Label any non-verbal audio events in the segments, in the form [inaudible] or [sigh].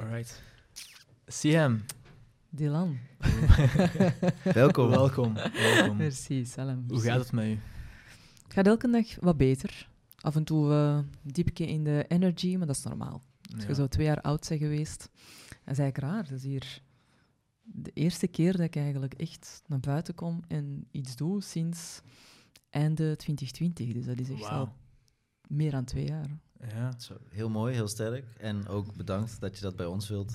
Alright. CM. Dylan. [laughs] Welkom. Welkom. Welkom. Merci, salam. Hoe gaat het met u? Het gaat elke dag wat beter. Af en toe uh, diepje in de energy, maar dat is normaal. Als je zo twee jaar oud bent geweest, dat is eigenlijk raar. Dat is hier de eerste keer dat ik eigenlijk echt naar buiten kom en iets doe sinds einde 2020. Dus dat is echt Wauw. al meer dan twee jaar. Ja. Zo, heel mooi, heel sterk. En ook bedankt dat je dat bij ons wilt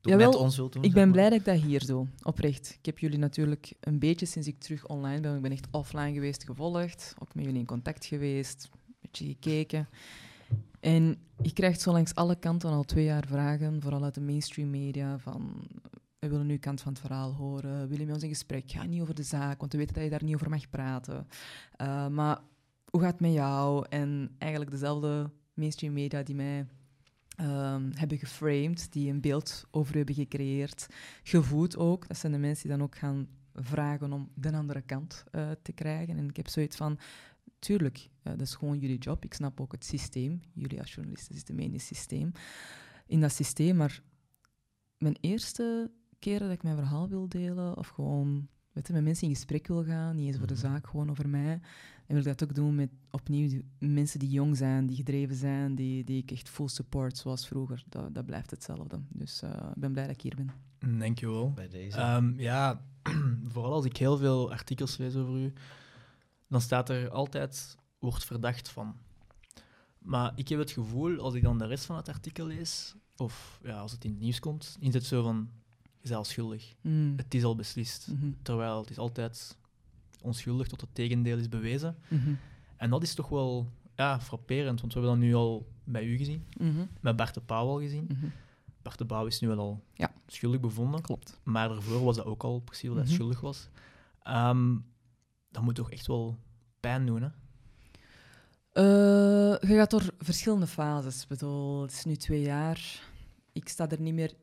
doen. Jawel, met ons wilt doen. Ik ben maar. blij dat ik dat hier doe, oprecht. Ik heb jullie natuurlijk een beetje sinds ik terug online ben, ik ben echt offline geweest, gevolgd, ook met jullie in contact geweest, een beetje gekeken. En je krijgt zo langs alle kanten al twee jaar vragen, vooral uit de mainstream media, van we willen nu kant van het verhaal horen, willen jullie met ons in gesprek? Ga niet over de zaak, want we weten dat je daar niet over mag praten. Uh, maar hoe gaat het met jou? En eigenlijk dezelfde mainstream media die mij um, hebben geframed, die een beeld over hebben gecreëerd, gevoed ook. Dat zijn de mensen die dan ook gaan vragen om de andere kant uh, te krijgen. En ik heb zoiets van, tuurlijk, uh, dat is gewoon jullie job. Ik snap ook het systeem. Jullie als journalisten zitten mee in het systeem. In dat systeem, maar mijn eerste keer dat ik mijn verhaal wil delen, of gewoon weet je, met mensen in gesprek wil gaan, niet eens over de zaak, gewoon over mij. En wil ik dat ook doen met opnieuw die mensen die jong zijn, die gedreven zijn, die, die ik echt full support zoals vroeger. Dat, dat blijft hetzelfde. Dus uh, ik ben blij dat ik hier ben. Dankjewel. Bij deze. Um, ja, [clears throat] vooral als ik heel veel artikels lees over u, dan staat er altijd, wordt verdacht van. Maar ik heb het gevoel, als ik dan de rest van het artikel lees, of ja, als het in het nieuws komt, is het zo van, al schuldig. Mm. Het is al beslist. Mm -hmm. Terwijl het is altijd onschuldig tot het tegendeel is bewezen. Mm -hmm. En dat is toch wel ja, frapperend, want we hebben dat nu al bij u gezien, -hmm. met Bart de Pauw al gezien. Bart de Pauw is nu wel al ja. schuldig bevonden. Klopt. Maar daarvoor was dat ook al precies wat hij Mhm. schuldig was. Um, dat moet toch echt wel pijn doen, hè? Uh, je gaat door verschillende fases. Ik bedoel, het is nu twee jaar. Ik sta er niet meer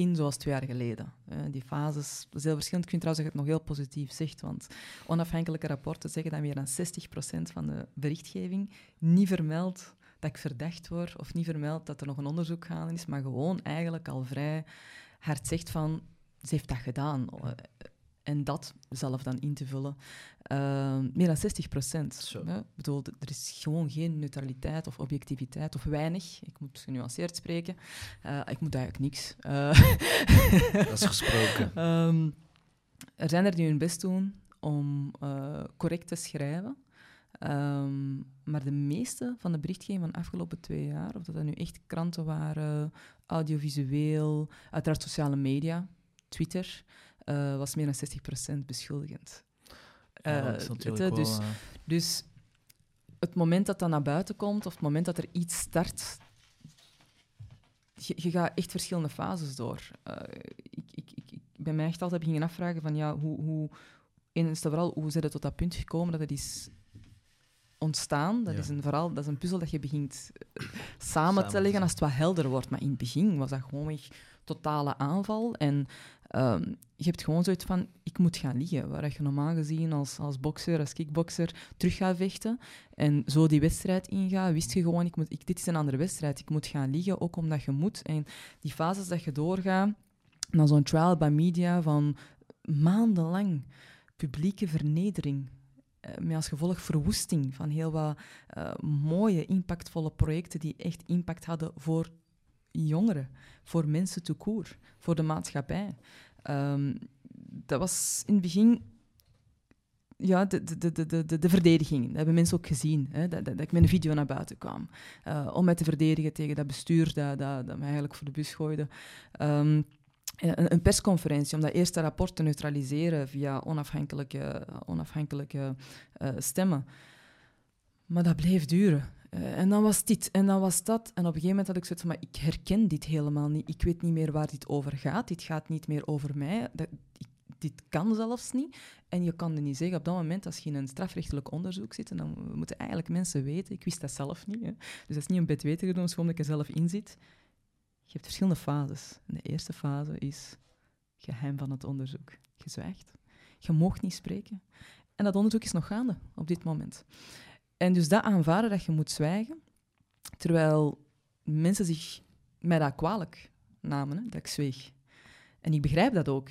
in zoals twee jaar geleden. Uh, die fases, dat is heel verschillend. Ik vind trouwens dat je het nog heel positief zegt, want onafhankelijke rapporten zeggen dat meer dan 60% van de berichtgeving niet vermeldt dat ik verdacht word of niet vermeldt dat er nog een onderzoek gaande is, maar gewoon eigenlijk al vrij hard zegt van, ze heeft dat gedaan. En dat zelf dan in te vullen. Uh, meer dan 60 procent. Ik bedoel, er is gewoon geen neutraliteit of objectiviteit of weinig. Ik moet genuanceerd spreken. Uh, ik moet eigenlijk niks. Uh, dat is gesproken. um, [laughs] er zijn er die hun best doen om uh, correct te schrijven. Um, maar de meeste van de berichtgeving van de afgelopen twee jaar, of dat, dat nu echt kranten waren, audiovisueel, uiteraard sociale media, Twitter, uh, was meer dan 60% beschuldigend. Ja, uh, dus, uh... dus het moment dat dat naar buiten komt, of het moment dat er iets start, je, je gaat echt verschillende fases door. Ik, ik, ik, ik ben mij echt altijd beginnen afvragen van ja, hoe, hoe en vooral hoe zijn het tot dat punt gekomen dat het is ontstaan. Dat Ja. is een verhaal, dat is een puzzel dat je begint eh, samen te leggen als het wat helder wordt. Maar in het begin was dat gewoon echt totale aanval. En um, je hebt gewoon zoiets van, ik moet gaan liggen. Waar je normaal gezien als, als bokser, als kickbokser, terug gaat vechten. En zo die wedstrijd ingaat, wist je gewoon, ik moet, ik, dit is een andere wedstrijd. Ik moet gaan liggen, ook omdat je moet. En die fases dat je doorgaat, naar zo'n trial by media van maandenlang publieke vernedering. Uh, met als gevolg verwoesting van heel wat uh, mooie, impactvolle projecten die echt impact hadden voor jongeren, voor mensen te koer, voor de maatschappij. Um, dat was in het begin ja, de, de, de, de, de, verdediging. Dat hebben mensen ook gezien, hè, dat, dat, dat, ik met een video naar buiten kwam. Uh, om mij te verdedigen tegen dat bestuur dat, dat, mij eigenlijk voor de bus gooide. Um, een, persconferentie om dat eerste rapport te neutraliseren via onafhankelijke, onafhankelijke uh, stemmen. Maar dat bleef duren. Uh, en dan was dit en dan was dat. En op een gegeven moment had ik zoiets van, maar ik herken dit helemaal niet. Ik weet niet meer waar dit over gaat. Dit gaat niet meer over mij. Dat, ik, dit kan zelfs niet. En je kan het niet zeggen op dat moment, als je in een strafrechtelijk onderzoek zit, en dan moeten eigenlijk mensen weten, ik wist dat zelf niet, hè. dus dat is niet een bedweter gedaan, het is gewoon dat er zelf in zit. Je hebt verschillende fases. De eerste fase is geheim van het onderzoek. Je zwijgt. Je mag niet spreken. En dat onderzoek is nog gaande op dit moment. En dus dat aanvaarden dat je moet zwijgen, terwijl mensen zich mij dat kwalijk namen, hè, dat ik zweeg. En ik begrijp dat ook.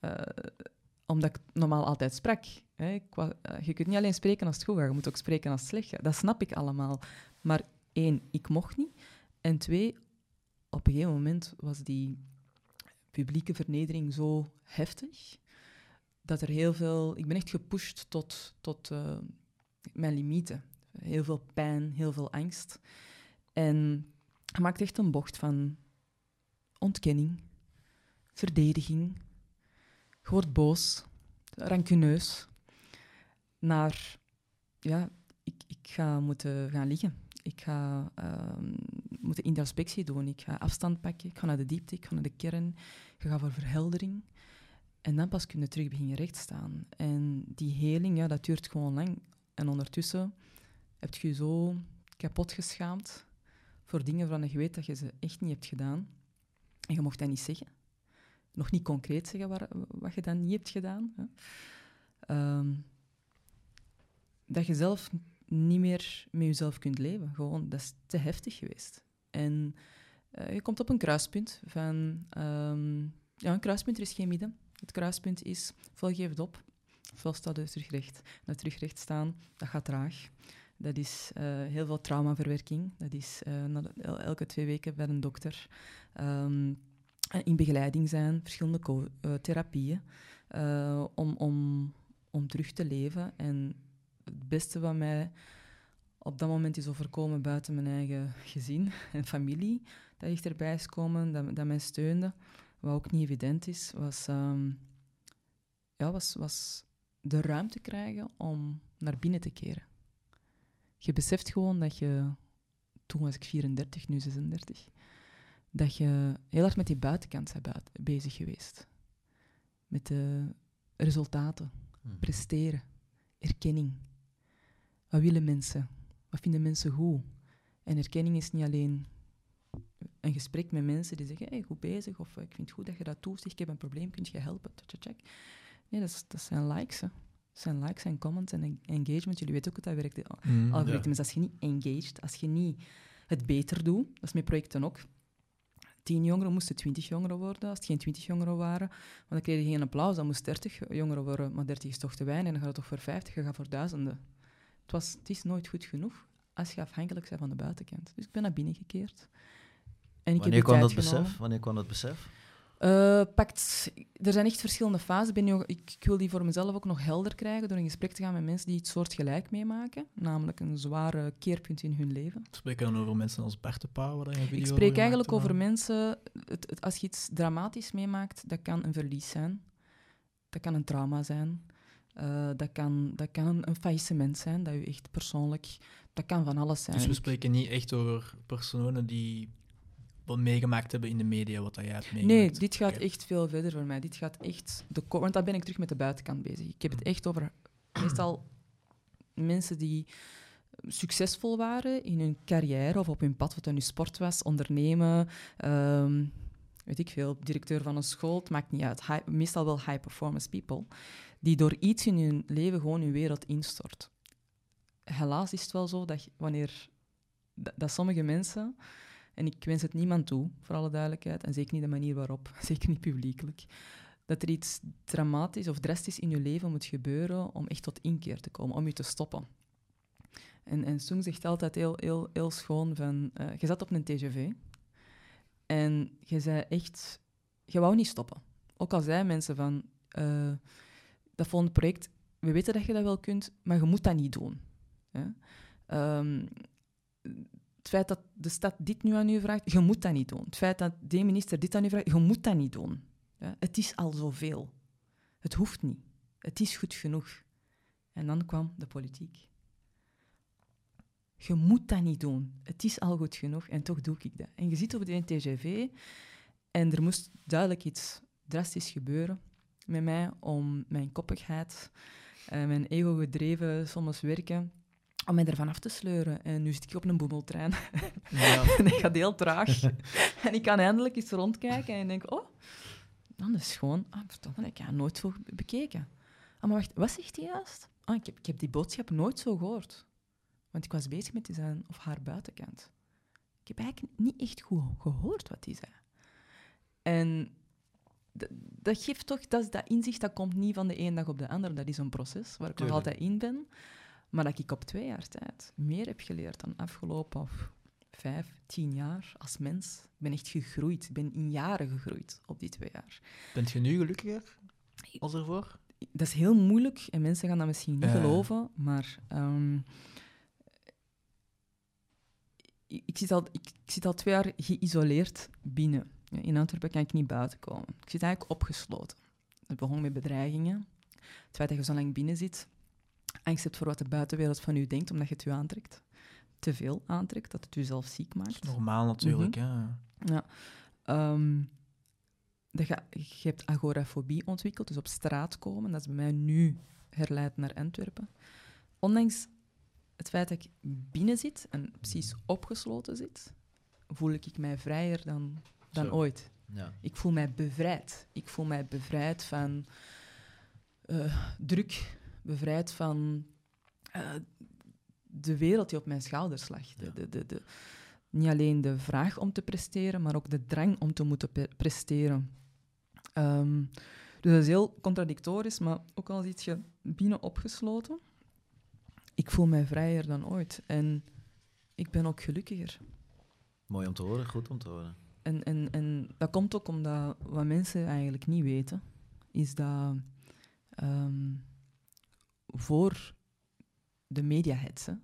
Eh, omdat ik normaal altijd sprak. Hè. Eh, je kunt niet alleen spreken als het goed gaat, je moet ook spreken als het slecht gaat. Dat snap ik allemaal. Maar één, ik mocht niet. En twee, op een gegeven moment was die publieke vernedering zo heftig dat er heel veel... Ik ben echt gepusht tot, tot eh, mijn limieten. Heel veel pijn, heel veel angst. En je maakt echt een bocht van ontkenning, verdediging. Je wordt boos, rancuneus. Naar, ja, ik, ik ga moeten gaan liggen. Ik ga ehm, moeten introspectie doen. Ik ga afstand pakken. Ik ga naar de diepte. Ik ga naar de kern. Je gaat voor verheldering. En dan pas kun je terug beginnen rechtstaan. En die heling, ja, dat duurt gewoon lang. En ondertussen heb je je zo kapot geschaamd voor dingen waarvan je weet dat je ze echt niet hebt gedaan. En je mocht dat niet zeggen. Nog niet concreet zeggen wat je dan niet hebt gedaan. Hè. Ehm, dat je zelf niet meer met jezelf kunt leven. Gewoon, dat is te heftig geweest. En eh, je komt op een kruispunt van... ehm, ja, een kruispunt, er is geen midden. Het kruispunt is, ofwel geef het op, ofwel staat je terug recht. Dat terug recht staan, dat gaat traag. Dat is eh, heel veel traumaverwerking. Dat is eh, elke twee weken bij een dokter. Ehm, in begeleiding zijn, verschillende eh, therapieën, om, om, om terug te leven. En het beste wat mij op dat moment is overkomen buiten mijn eigen gezin [laughs] en familie, dat dichterbij is komen, dat, dat mij steunde, wat ook niet evident is, was, ehm, ja, was, was de ruimte krijgen om naar binnen te keren. Je beseft gewoon dat je, toen was ik 34, nu 36, dat je heel hard met die buitenkant bent bezig geweest. Met de resultaten, Mhm. presteren, erkenning. Wat willen mensen? Wat vinden mensen goed? En erkenning is niet alleen een gesprek met mensen die zeggen, hey, goed bezig, of ik vind het goed dat je dat doet, zeg, ik heb een probleem, kun je helpen? Tja, tja, tja. Nee, dat, is- dat zijn likes. Hè. Dat zijn likes en comments en en- engagement. Jullie weten ook hoe dat werkt. Mm, Algoritmes, als je niet engaged, als je niet het beter doet, dat is met projecten ook. Tien jongeren moesten twintig jongeren worden, als het geen twintig jongeren waren. Want dan kreeg je geen applaus, dan moest dertig jongeren worden. Maar dertig is toch te weinig, en dan gaat het toch voor vijftig, je gaat voor duizenden. Het, was, het is nooit goed genoeg als je afhankelijk bent van de buitenkant. Dus ik ben naar binnen gekeerd. En ik Wanneer heb kwam dat besef? Wanneer kwam dat besef? Eh, pakt, er zijn echt verschillende fases. Ik Ben nu, ik, ik wil die voor mezelf ook nog helder krijgen door in gesprek te gaan met mensen die het soortgelijk meemaken. Namelijk een zware keerpunt in hun leven. Spreek je dan over mensen als Bert de Pauw? Ik spreek eigenlijk over mensen... Het, het- als je iets dramatisch meemaakt, dat kan een verlies zijn. Dat kan een trauma zijn. Eh, dat, kan, dat kan een, een faillissement zijn, dat je echt persoonlijk... Dat kan van alles zijn. Dus we spreken niet echt over personen die wat meegemaakt hebben in de media, wat dat jij hebt meegemaakt. Nee, dit gaat echt veel verder voor mij. Dit gaat echt... De want dan ben ik terug met de buitenkant bezig. Ik heb het echt over meestal mensen die succesvol waren in hun carrière of op hun pad, wat dan nu sport was, ondernemen, ehm, weet ik veel, directeur van een school, het maakt niet uit. High- meestal wel high-performance people, die door iets in hun leven gewoon hun wereld instort. Helaas is het wel zo dat wanneer dat, dat sommige mensen, en ik wens het niemand toe, voor alle duidelijkheid, en zeker niet de manier waarop, [laughs] zeker niet publiekelijk, dat er iets dramatisch of drastisch in je leven moet gebeuren om echt tot inkeer te komen, om je te stoppen. En, en Sung zegt altijd heel, heel, heel schoon van... eh, je zat op een TGV en je zei echt... Je wou niet stoppen. Ook al zeiden mensen van... eh, dat volgende project, we weten dat je dat wel kunt, maar je moet dat niet doen. Hè? Ehm, het feit dat de stad dit nu aan u vraagt, je moet dat niet doen. Het feit dat de minister dit aan u vraagt, je moet dat niet doen. Ja? Het is al zoveel. Het hoeft niet. Het is goed genoeg. En dan kwam de politiek. Je moet dat niet doen. Het is al goed genoeg en toch doe ik dat. En je zit op de TGV en er moest duidelijk iets drastisch gebeuren met mij om mijn koppigheid, mijn ego-gedreven soms werken, om mij ervan af te sleuren. En nu zit ik op een boemeltrein Ja. [laughs] en dat gaat heel traag. [laughs] en ik kan eindelijk eens rondkijken en denk, oh, dan is gewoon, ah, verdomme, ik heb nooit zo bekeken. Ah, maar wacht, wat zegt hij juist? Ah, ik heb, ik heb die boodschap nooit zo gehoord. Want ik was bezig met zijn of haar buitenkant. Ik heb eigenlijk niet echt goed gehoord wat hij zei. En dat geeft toch, dat, dat inzicht dat komt niet van de ene dag op de andere. Dat is een proces waar ik nog altijd in ben. Maar dat ik op twee jaar tijd meer heb geleerd dan afgelopen vijf, tien jaar als mens. Ik ben echt gegroeid. Ik ben in jaren gegroeid op die twee jaar. Bent je nu gelukkiger als ervoor? Dat is heel moeilijk en mensen gaan dat misschien niet geloven, maar ehm, ik, ik, zit al, ik, ik zit al twee jaar geïsoleerd binnen. In Antwerpen kan ik niet buiten komen. Ik zit eigenlijk opgesloten. Het begon met bedreigingen. Het feit dat je zo lang binnen zit. Angst hebt voor wat de buitenwereld van u denkt, omdat je het u aantrekt. Te veel aantrekt, dat het u zelf ziek Dat is maakt. normaal natuurlijk. hè. Ja. Ehm, dat je, je hebt agorafobie ontwikkeld, dus op straat komen. Dat is bij mij nu herleid naar Antwerpen. Ondanks het feit dat ik binnen zit en precies opgesloten zit, voel ik mij vrijer dan, dan Zo. ooit. Ja. Ik voel mij bevrijd. Ik voel mij bevrijd van eh, druk, bevrijd van eh, de wereld die op mijn schouders lag. De, de, de, de, niet alleen de vraag om te presteren, maar ook de drang om te moeten presteren. Ehm, dus dat is heel contradictorisch, maar ook al zit je binnen opgesloten, ik voel mij vrijer dan ooit. En ik ben ook gelukkiger. Mooi om te horen, goed om te horen. En, en, en dat komt ook omdat wat mensen eigenlijk niet weten, is dat ehm, voor de mediahetsen,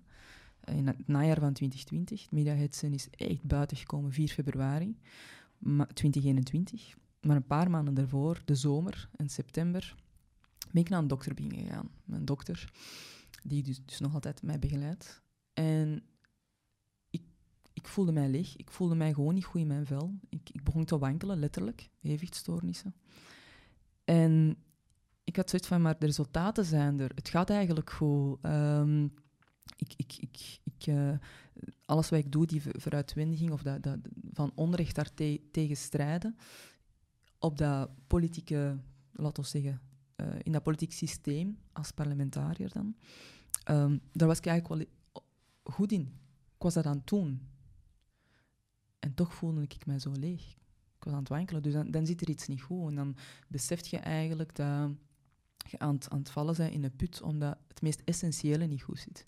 in het najaar van 2020, het mediahetsen is echt buiten gekomen 4 februari ma- 2021, maar een paar maanden daarvoor, de zomer en september, ben ik naar een dokter gegaan. Mijn dokter, die dus, dus nog altijd mij begeleidt. En ik, ik voelde mij leeg. Ik voelde mij gewoon niet goed in mijn vel. Ik, ik begon te wankelen, letterlijk. Evenwichtstoornissen. En ik had zoiets van, maar de resultaten zijn er. Het gaat eigenlijk goed. Ehm, ik, ik, ik, ik, eh, alles wat ik doe, die vooruitwendiging of dat, dat, van onrecht daar te- tegen strijden, op dat politieke, laten we zeggen, eh, in dat politiek systeem, als parlementariër dan, ehm, daar was ik eigenlijk wel goed in. Ik was dat aan het doen. En toch voelde ik mij zo leeg. Ik was aan het wankelen, dus dan, dan zit er iets niet goed. En dan beseft je eigenlijk dat je aan het, vallen bent in een put, omdat het meest essentiële niet goed zit.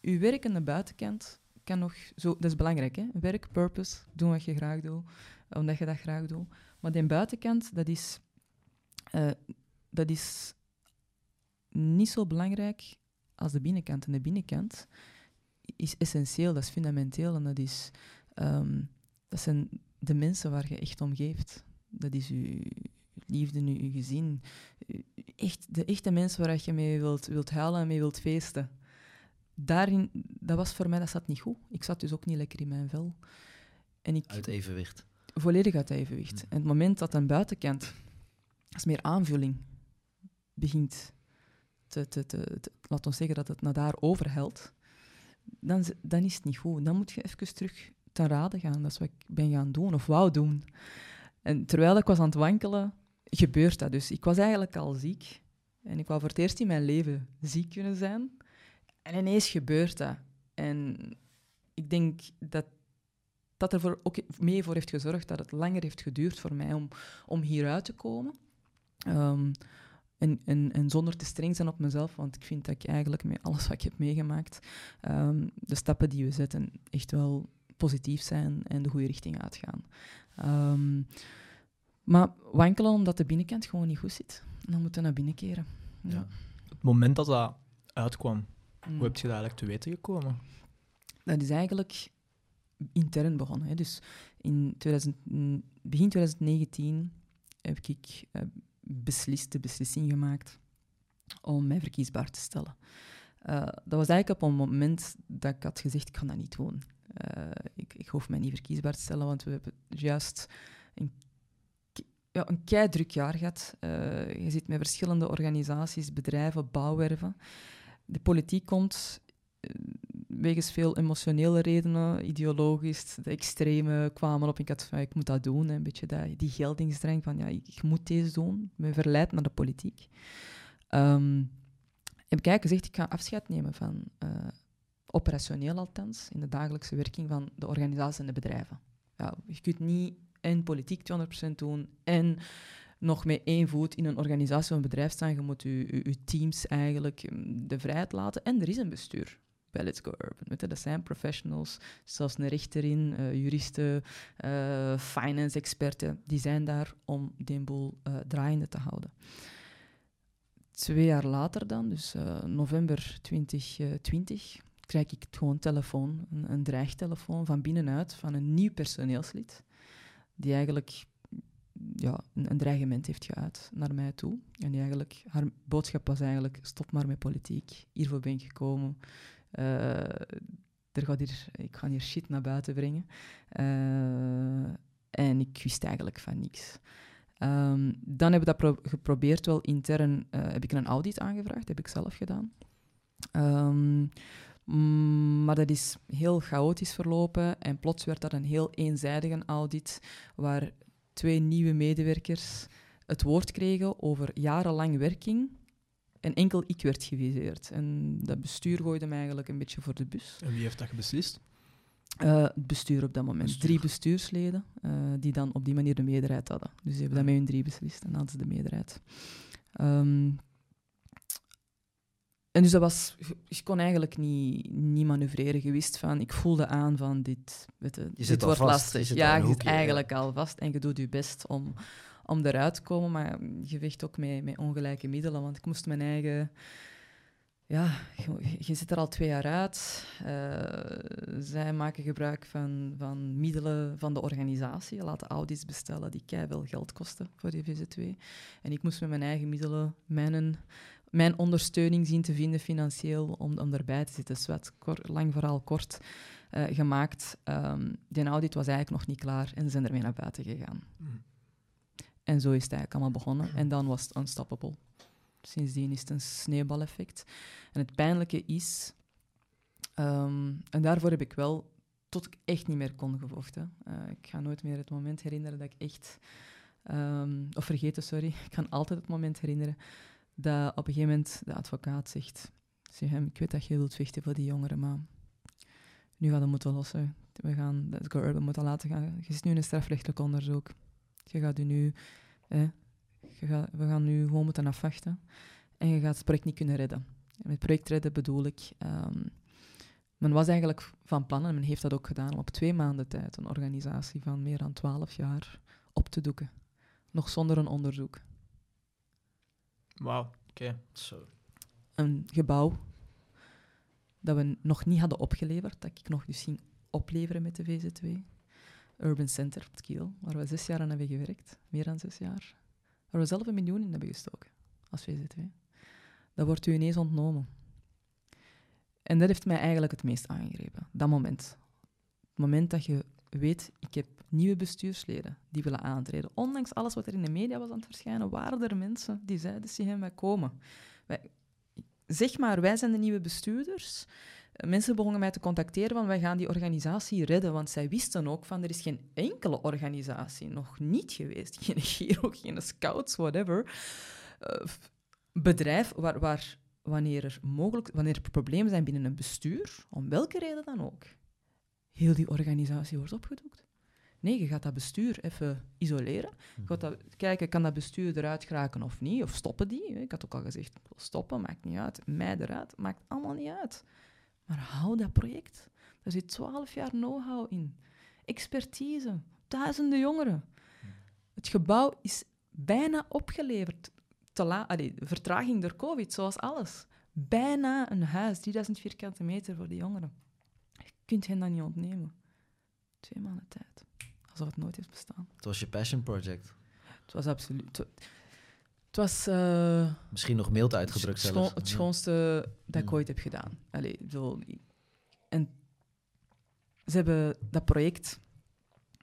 Uw werk aan de buitenkant kan nog zo... Dat is belangrijk, hè? Werk, purpose, doen wat je graag doet, omdat je dat graag doet. Maar die buitenkant, dat is... eh, dat is niet zo belangrijk als de binnenkant. En de binnenkant is essentieel, dat is fundamenteel en dat, is, ehm, dat zijn de mensen waar je echt om geeft. Dat is je liefde, je, je gezin. Echt, de echte mensen waar je mee wilt, wilt huilen en mee wilt feesten. Daarin, dat was voor mij, dat zat niet goed. Ik zat dus ook niet lekker in mijn vel. En ik, Uit evenwicht. volledig uit evenwicht. Hm. En het moment dat een buitenkant, als meer aanvulling, begint te, te, te, te- laten we zeggen dat het naar daar overhelt, dan, dan is het niet goed. Dan moet je even terug ten rade gaan. Dat is wat ik ben gaan doen, of wou doen. En terwijl ik was aan het wankelen, gebeurt dat. Dus ik was eigenlijk al ziek. En ik wou voor het eerst in mijn leven ziek kunnen zijn. En ineens gebeurt dat. En ik denk dat dat ervoor ook mee voor heeft gezorgd dat het langer heeft geduurd voor mij om, om hieruit te komen. Ehm, en, en, en zonder te streng zijn op mezelf, want ik vind dat ik eigenlijk met alles wat ik heb meegemaakt, ehm, de stappen die we zetten echt wel positief zijn en de goede richting uitgaan. Ehm, maar wankelen omdat de binnenkant gewoon niet goed zit. Dan moeten we naar binnen keren. Ja. Het moment dat dat uitkwam, Mm. hoe heb je dat eigenlijk te weten gekomen? Dat is eigenlijk intern begonnen. Hè. Dus in 2000, mm, begin 2019 heb ik eh, beslist, de beslissing gemaakt om mij verkiesbaar te stellen. Eh, dat was eigenlijk op een moment dat ik had gezegd, ik kan dat niet doen. Eh, ik, ik hoef mij niet verkiesbaar te stellen, want we hebben juist een, ja, een keidruk jaar gehad. Eh, je zit met verschillende organisaties, bedrijven, bouwwerven. De politiek komt eh, wegens veel emotionele redenen, ideologisch, de extreme kwamen op. Ik had van, ik moet dat doen, een beetje die geldingsdrang van, ja, ik, moet deze doen. Ben verleid naar de politiek. Ehm, heb ik eigenlijk gezegd, ik ga afscheid nemen van, eh, operationeel althans, in de dagelijkse werking van de organisaties en de bedrijven. Ja, je kunt niet en politiek 200% doen en nog met één voet in een organisatie of een bedrijf staan. Je moet je, teams eigenlijk mm, de vrijheid laten. En er is een bestuur bij Let's Go Urban. Je, dat zijn professionals, zelfs een rechter in, uh, juristen, uh, finance-experten. Die zijn daar om die boel uh, draaiende te houden. Twee jaar later dan, dus november 2020, krijg ik gewoon telefoon, een, een dreigtelefoon van binnenuit van een nieuw personeelslid. Die eigenlijk ja, een, een, dreigement heeft geuit naar mij toe. En die eigenlijk, haar boodschap was eigenlijk, stop maar met politiek. Hiervoor ben ik gekomen. Uh, er gaat hier, ik ga hier shit naar buiten brengen. Uh, en ik wist eigenlijk van niks. Um, dan heb ik dat geprobeerd wel intern. Uh, heb ik een audit aangevraagd, heb ik zelf gedaan. Um, maar dat is heel chaotisch verlopen en plots werd dat een heel eenzijdige audit waar twee nieuwe medewerkers het woord kregen over jarenlang werking. En enkel ik werd geviseerd. En dat bestuur gooide mij eigenlijk een beetje voor de bus. En wie heeft dat beslist? Uh, het bestuur op dat moment. Drie bestuursleden, uh, die dan op die manier de meerderheid hadden. Dus die hebben dat met hun drie beslist en hadden ze de meerderheid. Um, en dus dat was, je kon eigenlijk niet, niet manoeuvreren. Je wist van, ik voelde aan van dit, weet je, dit wordt vast. lastig. ja, je zit eigenlijk al vast en je doet je best om, om eruit te komen, maar je vecht ook met, met ongelijke middelen, want ik moest mijn eigen... Ja, je, je zit er al twee jaar uit. Uh, zij maken gebruik van, van middelen van de organisatie. Je laat audits bestellen die veel geld kosten voor die VZ2. En ik moest met mijn eigen middelen mijn mijn ondersteuning zien te vinden financieel om, om erbij te zitten. Dus wat lang vooral kort uh, gemaakt. Um, die audit was eigenlijk nog niet klaar en ze zijn ermee naar buiten gegaan. Mm. En zo is het eigenlijk allemaal begonnen. En dan was het unstoppable. Sindsdien is het een sneeuwbaleffect. En het pijnlijke is, um, en daarvoor heb ik wel, tot ik echt niet meer kon gevochten. Uh, ik ga nooit meer het moment herinneren dat ik echt, um, of vergeten, sorry, [laughs] ik kan altijd het moment herinneren dat op een gegeven moment de advocaat zegt, zeg hem, ik weet dat je wilt vechten voor die jongeren, maar nu gaat het moeten lossen. We gaan het Go Urban moeten laten gaan. Je zit nu in een strafrechtelijk onderzoek. Je gaat u nu, je gaat, we gaan nu gewoon moeten afwachten. En je gaat het project niet kunnen redden. En met project redden bedoel ik, um, men was eigenlijk van plan, en men heeft dat ook gedaan, om op twee maanden tijd een organisatie van meer dan twaalf jaar op te doeken. Nog zonder een onderzoek. Wauw, oké. Een gebouw dat we nog niet hadden opgeleverd, dat ik nog dus ging opleveren met de VZ2. Urban Center op Kiel, waar we zes jaar aan hebben gewerkt, meer dan zes jaar. Waar we zelf een miljoen in hebben gestoken als VZ2. Dat wordt u ineens ontnomen. En dat heeft mij eigenlijk het meest aangegrepen, dat moment. Het moment dat je weet, ik heb nieuwe bestuursleden die willen aantreden. Ondanks alles wat er in de media was aan het verschijnen, waren er mensen die zeiden, zie wij komen. Wij, zeg maar, wij zijn de nieuwe bestuurders. Mensen begonnen mij te contacteren van wij gaan die organisatie redden, want zij wisten ook van er is geen enkele organisatie nog niet geweest, [laughs] geen Giro, geen Scouts, whatever, uh, bedrijf waar, waar wanneer er mogelijk, wanneer er problemen zijn binnen een bestuur, om welke reden dan ook, heel die organisatie wordt opgedoekt. Nee, je gaat dat bestuur even isoleren. Je gaat dat, kijken, kan dat bestuur eruit geraken of niet? Of stoppen die? Ik had ook al gezegd, stoppen, maakt niet uit. Mij eruit, maakt allemaal niet uit. Maar hou dat project. Er zit twaalf jaar know-how in. Expertise. Duizenden jongeren. Het gebouw is bijna opgeleverd. Allee, vertraging door COVID, zoals alles. Bijna een huis, 3000 vierkante meter voor de jongeren kunt hen dat niet ontnemen. Twee maanden tijd. Alsof het nooit heeft bestaan. Het was je passion project. Het was absoluut... Het was... Uh, Misschien nog mild uitgedrukt zelfs. Het schoonste dat ik ooit heb gedaan. Allee, zo, en ze hebben dat project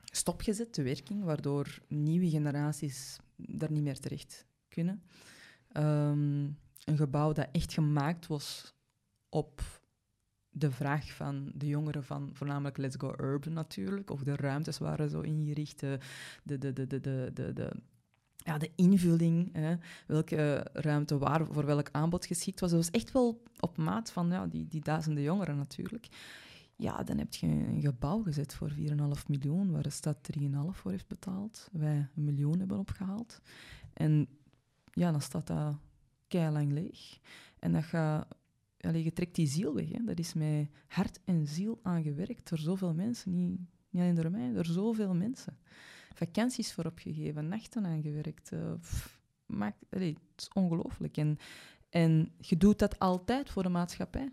stopgezet, de werking, waardoor nieuwe generaties daar niet meer terecht kunnen. Um, een gebouw dat echt gemaakt was op de vraag van de jongeren van voornamelijk Let's Go Urban natuurlijk, of de ruimtes waren zo ingericht, de, de, de, de, de, de, ja, de invulling, hè, welke ruimte waar voor welk aanbod geschikt was. Dat was echt wel op maat van ja, die, die duizenden jongeren natuurlijk. Ja, dan heb je een gebouw gezet voor 4,5 miljoen, waar de stad 3,5 voor heeft betaald. Wij een miljoen hebben opgehaald. En ja, dan staat dat lang leeg. En dat gaat, je trekt die ziel weg. Hè. Dat is met hart en ziel aangewerkt door zoveel mensen. Niet, niet alleen door mij, door zoveel mensen. Vakanties voor opgegeven, nachten aangewerkt. Uh, maakt, allez, het is ongelooflijk. En, en je doet dat altijd voor de maatschappij.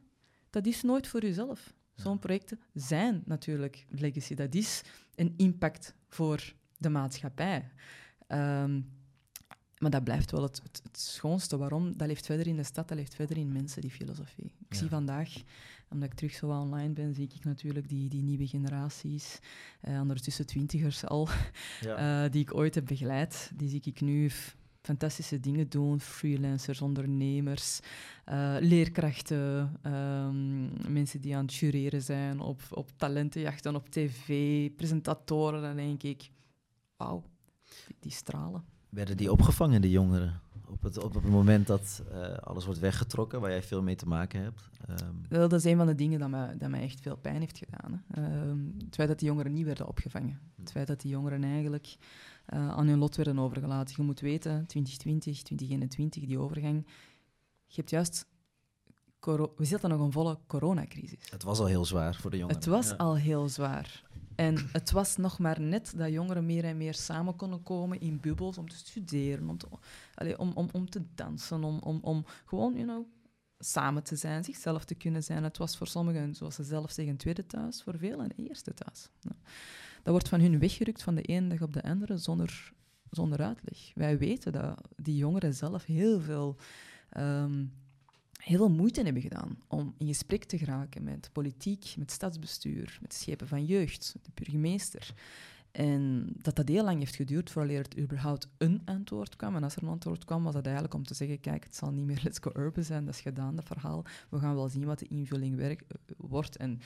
Dat is nooit voor jezelf. Zo'n projecten zijn natuurlijk legacy. Dat is een impact voor de maatschappij. Um, maar dat blijft wel het, het, schoonste. Waarom? Dat leeft verder in de stad, dat leeft verder in mensen, die filosofie. Ik zie vandaag, omdat ik terug zo online ben, zie ik natuurlijk die, die nieuwe generaties, uh, ondertussen twintigers al, [laughs] ja. uh, die ik ooit heb begeleid. Die zie ik nu fantastische dingen doen. Freelancers, ondernemers, uh, leerkrachten, um, mensen die aan het jureren zijn op, op talentenjachten, op tv, presentatoren. Dan denk ik, wauw, die stralen. Werden die opgevangen, de jongeren? Op het, op het moment dat uh, alles wordt weggetrokken, waar jij veel mee te maken hebt? Um... Wel, dat is een van de dingen dat mij, dat mij echt veel pijn heeft gedaan. Hè. Um, het feit dat die jongeren niet werden opgevangen. Hm. Het feit dat die jongeren eigenlijk uh, aan hun lot werden overgelaten. Je moet weten, 2020, 2021, die overgang. Je hebt juist... We zitten nog een volle coronacrisis. Het was al heel zwaar voor de jongeren. Het was al heel zwaar. En het was nog maar net dat jongeren meer en meer samen konden komen in bubbels om te studeren, om te, om, om, om te dansen, om, om, om gewoon you know, samen te zijn, zichzelf te kunnen zijn. Het was voor sommigen, zoals ze zelf zeggen, een tweede thuis, voor velen een eerste thuis. Dat wordt van hun weggerukt van de ene dag op de andere zonder, zonder uitleg. Wij weten dat die jongeren zelf heel veel... Um, heel veel moeite hebben gedaan om in gesprek te geraken met politiek, met stadsbestuur, met schepen van jeugd, de burgemeester. En dat dat heel lang heeft geduurd voordat er überhaupt een antwoord kwam. En als er een antwoord kwam, was dat eigenlijk om te zeggen, kijk, het zal niet meer [laughs] Let's Go Urban zijn, dat is gedaan, dat verhaal. We gaan wel zien wat de invulling werk, eh, wordt. En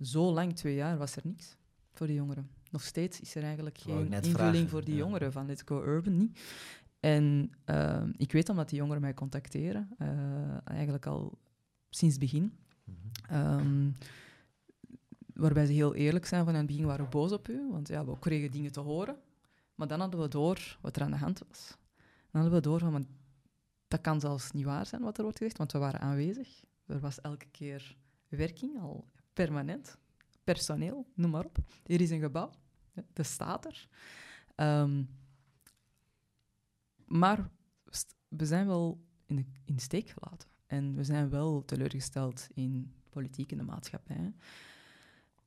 zo lang, twee jaar, was er niks voor de jongeren. Nog steeds is er eigenlijk geen invulling voor die jongeren van Let's Go Urban, niet. En ehm, ik weet omdat die jongeren mij contacteren, uh, eigenlijk al sinds het begin. Mm waarbij ze heel eerlijk zijn van in het begin waren we boos op u, want ja, we kregen dingen te horen. Maar dan hadden we door wat er aan de hand was. Dan hadden we door van, dat kan zelfs niet waar zijn wat er wordt gezegd, want we waren aanwezig. Er was elke keer werking, al permanent, personeel, noem maar op. Hier is een gebouw, dat staat er. Um, maar we zijn wel in de, in de steek gelaten. En we zijn wel teleurgesteld in politiek en de maatschappij.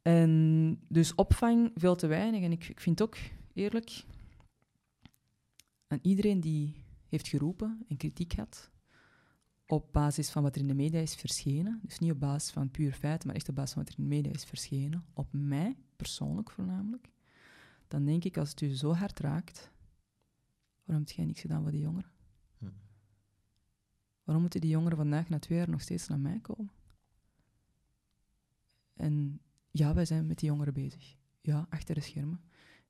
En dus opvang veel te weinig. En ik, ik vind ook eerlijk aan iedereen die heeft geroepen en kritiek had op basis van wat er in de media is verschenen, dus niet op basis van puur feiten, maar echt op basis van wat er in de media is verschenen, op mij persoonlijk voornamelijk, dan denk ik als het u zo hard raakt, Waarom heb jij niks gedaan voor die jongeren? Hm. Waarom moeten die jongeren vandaag na twee jaar nog steeds naar mij komen? En ja, wij zijn met die jongeren bezig. Ja, achter de schermen.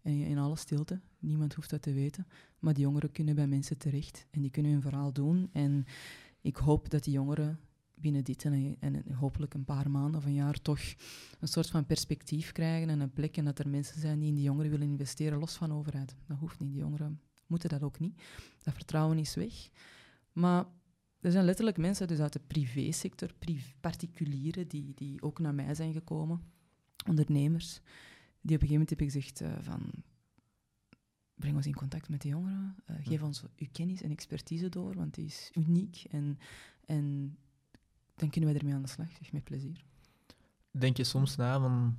En in alle stilte. Niemand hoeft dat te weten. Maar die jongeren kunnen bij mensen terecht. En die kunnen hun verhaal doen. En ik hoop dat die jongeren binnen dit en, en, hopelijk een paar maanden of een jaar toch een soort van perspectief krijgen en een plek. En dat er mensen zijn die in die jongeren willen investeren, los van overheid. Dat hoeft niet. Die jongeren moeten dat ook niet. Dat vertrouwen is weg. Maar er zijn letterlijk mensen dus uit de privésector, particulieren, die, die ook naar mij zijn gekomen, ondernemers, die op een gegeven moment hebben gezegd uh, van breng ons in contact met de jongeren, uh, geef ons uw kennis en expertise door, want die is uniek en, en dan kunnen wij ermee aan de slag, zeg, met plezier. Denk je soms na van,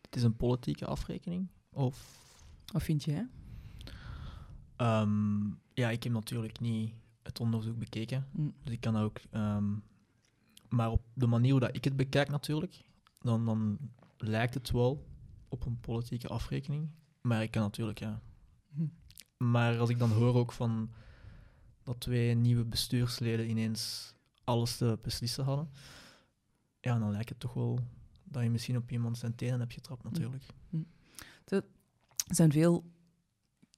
het is een politieke afrekening? Of, of vind jij? Ehm, ja, ik heb natuurlijk niet het onderzoek bekeken, mm. dus ik kan ook. Ehm, maar op de manier hoe dat ik het bekijk, natuurlijk, dan, dan lijkt het wel op een politieke afrekening. Maar ik kan natuurlijk, ja. Mm. Maar als ik dan hoor ook van dat twee nieuwe bestuursleden ineens alles te beslissen hadden, ja, dan lijkt het toch wel dat je misschien op iemand zijn tenen hebt getrapt, mm. natuurlijk. Er zijn veel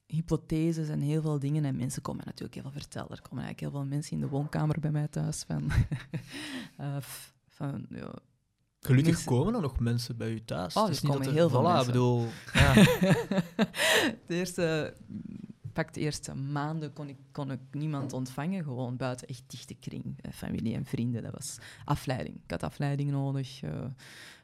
hypotheses en heel veel dingen. En mensen komen natuurlijk heel veel vertellen. Er komen eigenlijk heel veel mensen in de woonkamer bij mij thuis van... [laughs] uh, van ja, Gelukkig mensen- komen er nog mensen bij u thuis. Oh, is er komen dat heel veel voilà, mensen. bedoel, [laughs] ja. de eerste, de eerste maanden kon ik, kon ik niemand ontvangen, gewoon buiten echt dichte kring, eh, familie en vrienden. Dat was afleiding. Ik had afleiding nodig eh,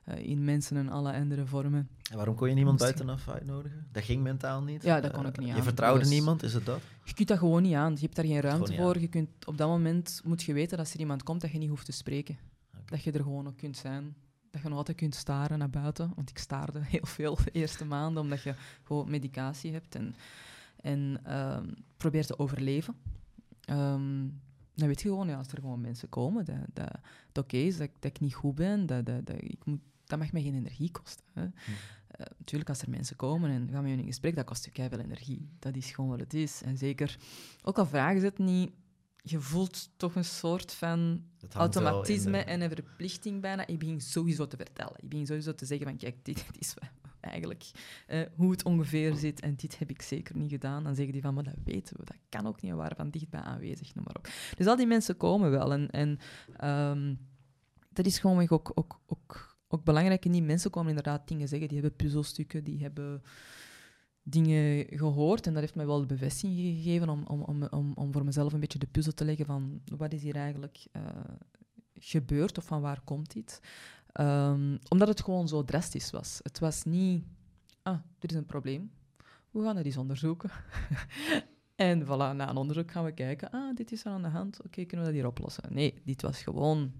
eh, in mensen en alle andere vormen. En waarom kon je niemand buitenaf uitnodigen? Dat ging mentaal niet? Ja, dat kon ik niet Je aan. vertrouwde Dat was- niemand, is het dat? Je kunt dat gewoon niet aan. Je hebt daar geen ruimte voor. Je kunt, op dat moment moet je weten dat als er iemand komt dat je niet hoeft te spreken. Dat je er gewoon ook kunt zijn. Dat je nog altijd kunt staren naar buiten. Want ik staarde [laughs] heel veel de eerste maanden, omdat je gewoon medicatie hebt en, en ehm, probeert te overleven. Ehm, dan weet je gewoon, ja, als er gewoon mensen komen, dat, dat het oké is, dat, ik- dat ik niet goed ben, dat, dat, dat, ik moet, dat mag mij geen energie kosten. Hè. Eh, natuurlijk, als er mensen komen en gaan met je in gesprek, dat kost je veel energie. Dat is gewoon wat het is. En zeker, ook al vragen ze het niet, je voelt toch een soort van automatisme de- en een verplichting bijna. Ik begin sowieso te vertellen. Ik begin sowieso te zeggen van, kijk, dit [laughs] is wa- eigenlijk eh, hoe het ongeveer zit en dit heb ik zeker niet gedaan. Dan zeggen die van, maar dat weten we, dat kan ook niet, we waren van dichtbij aanwezig, noem maar op. Dus al die mensen komen wel en, en ehm, dat is gewoon ook, ook, ook, ook belangrijk. En die mensen komen inderdaad dingen zeggen, die hebben puzzelstukken, die hebben dingen gehoord en dat heeft mij wel de bevestiging gegeven om, om, om, om, voor mezelf een beetje de puzzel te leggen van wat is hier eigenlijk eh, gebeurd of van waar komt dit. Ehm, omdat het gewoon zo drastisch was. Het was niet, ah, er is een probleem, we gaan het eens onderzoeken. [laughs] en voilà, na een onderzoek gaan we kijken, ah, dit is er aan de hand, oké, kunnen we dat hier oplossen? Nee, dit was gewoon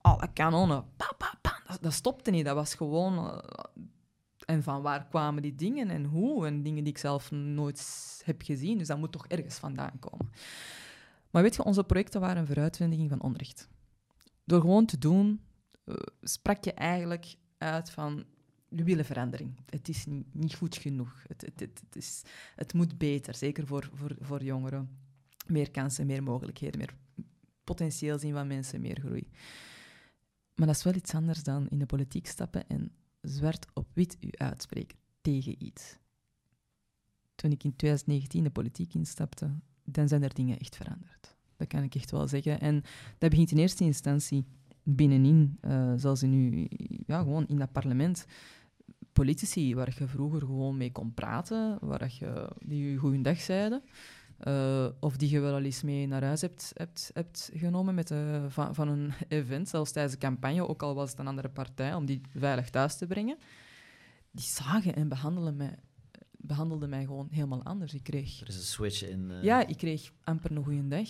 alle kanonnen, pa, pa, pa. Dat, stopte niet, dat was gewoon... eh, en van waar kwamen die dingen en hoe? En dingen die ik zelf nooit heb gezien. Dus dat moet toch ergens vandaan komen. Maar weet je, onze projecten waren een vooruitvindiging van onrecht. Door gewoon te doen, sprak je eigenlijk uit van... We willen verandering. Het is niet, goed genoeg. Het, het, het, het, is, het moet beter, zeker voor, voor, voor jongeren. Meer kansen, meer mogelijkheden, meer potentieel zien van mensen, meer groei. Maar dat is wel iets anders dan in de politiek stappen en zwart op wit u uitspreken tegen iets. Toen ik in 2019 de politiek instapte, dan zijn er dingen echt veranderd. Dat kan ik echt wel zeggen. En dat begint in eerste instantie binnenin, eh, zoals in u, ja, gewoon in dat parlement. Politici waar je vroeger gewoon mee kon praten, waar je, die je goeiedag zeiden, eh, of die je wel al eens mee naar huis hebt, hebt, hebt genomen met, eh, van, van een [laughs] event, zelfs tijdens de campagne, ook al was het een andere partij, om die veilig thuis te brengen. Die zagen en behandelden mij, behandelden mij gewoon helemaal anders. Ik kreeg, Er is een switch in... ja, ik kreeg amper een goede dag.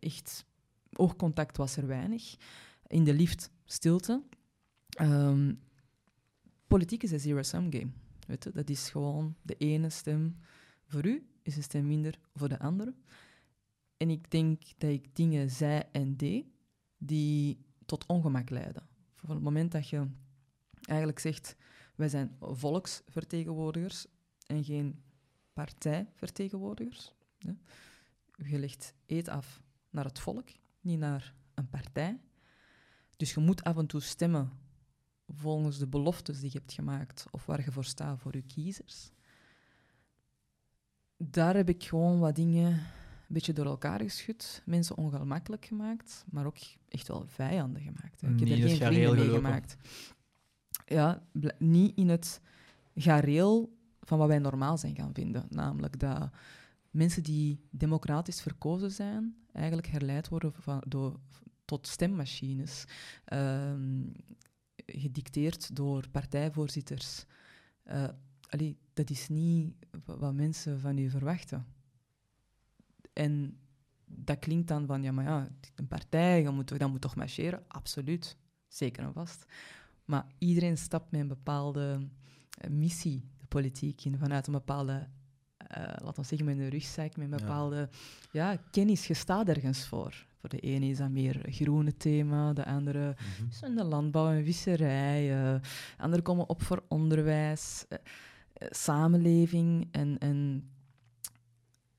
Echt, oogcontact was er weinig. In de lift stilte. Ehm, politiek is een zero-sum game. Weet je? Dat is gewoon de ene stem voor u, is een stem minder voor de andere. En ik denk dat ik dingen zei en deed die tot ongemak leiden. Van het moment dat je eigenlijk zegt, wij zijn volksvertegenwoordigers en geen partijvertegenwoordigers. Ja. Je legt eet af naar het volk, niet naar een partij. Dus je moet af en toe stemmen volgens de beloftes die je hebt gemaakt of waar je voor staat voor je kiezers. Daar heb ik gewoon wat dingen een beetje door elkaar geschud, mensen ongemakkelijk gemaakt, maar ook echt wel vijanden gemaakt. hè. Ik heb Niet er geen vrienden mee gemaakt. Ja, niet in het gareel van wat wij normaal zijn gaan vinden. Namelijk dat mensen die democratisch verkozen zijn, eigenlijk herleid worden van, door, tot stemmachines. ehm, gedicteerd door partijvoorzitters. Eh, allee, dat is niet wa- wat mensen van u verwachten. En dat klinkt dan van, ja, maar ja, een partij, dat moet, moet toch marcheren? Absoluut, zeker en vast. Maar iedereen stapt met een bepaalde eh, missie de politiek in, vanuit een bepaalde, laten we zeggen, met een rugzak, met een bepaalde ja. kennis. Je staat ergens voor. Voor de ene is dat meer groene thema, de andere Mhm. de landbouw en visserij. eh anderen komen op voor onderwijs, eh, eh, samenleving. En, en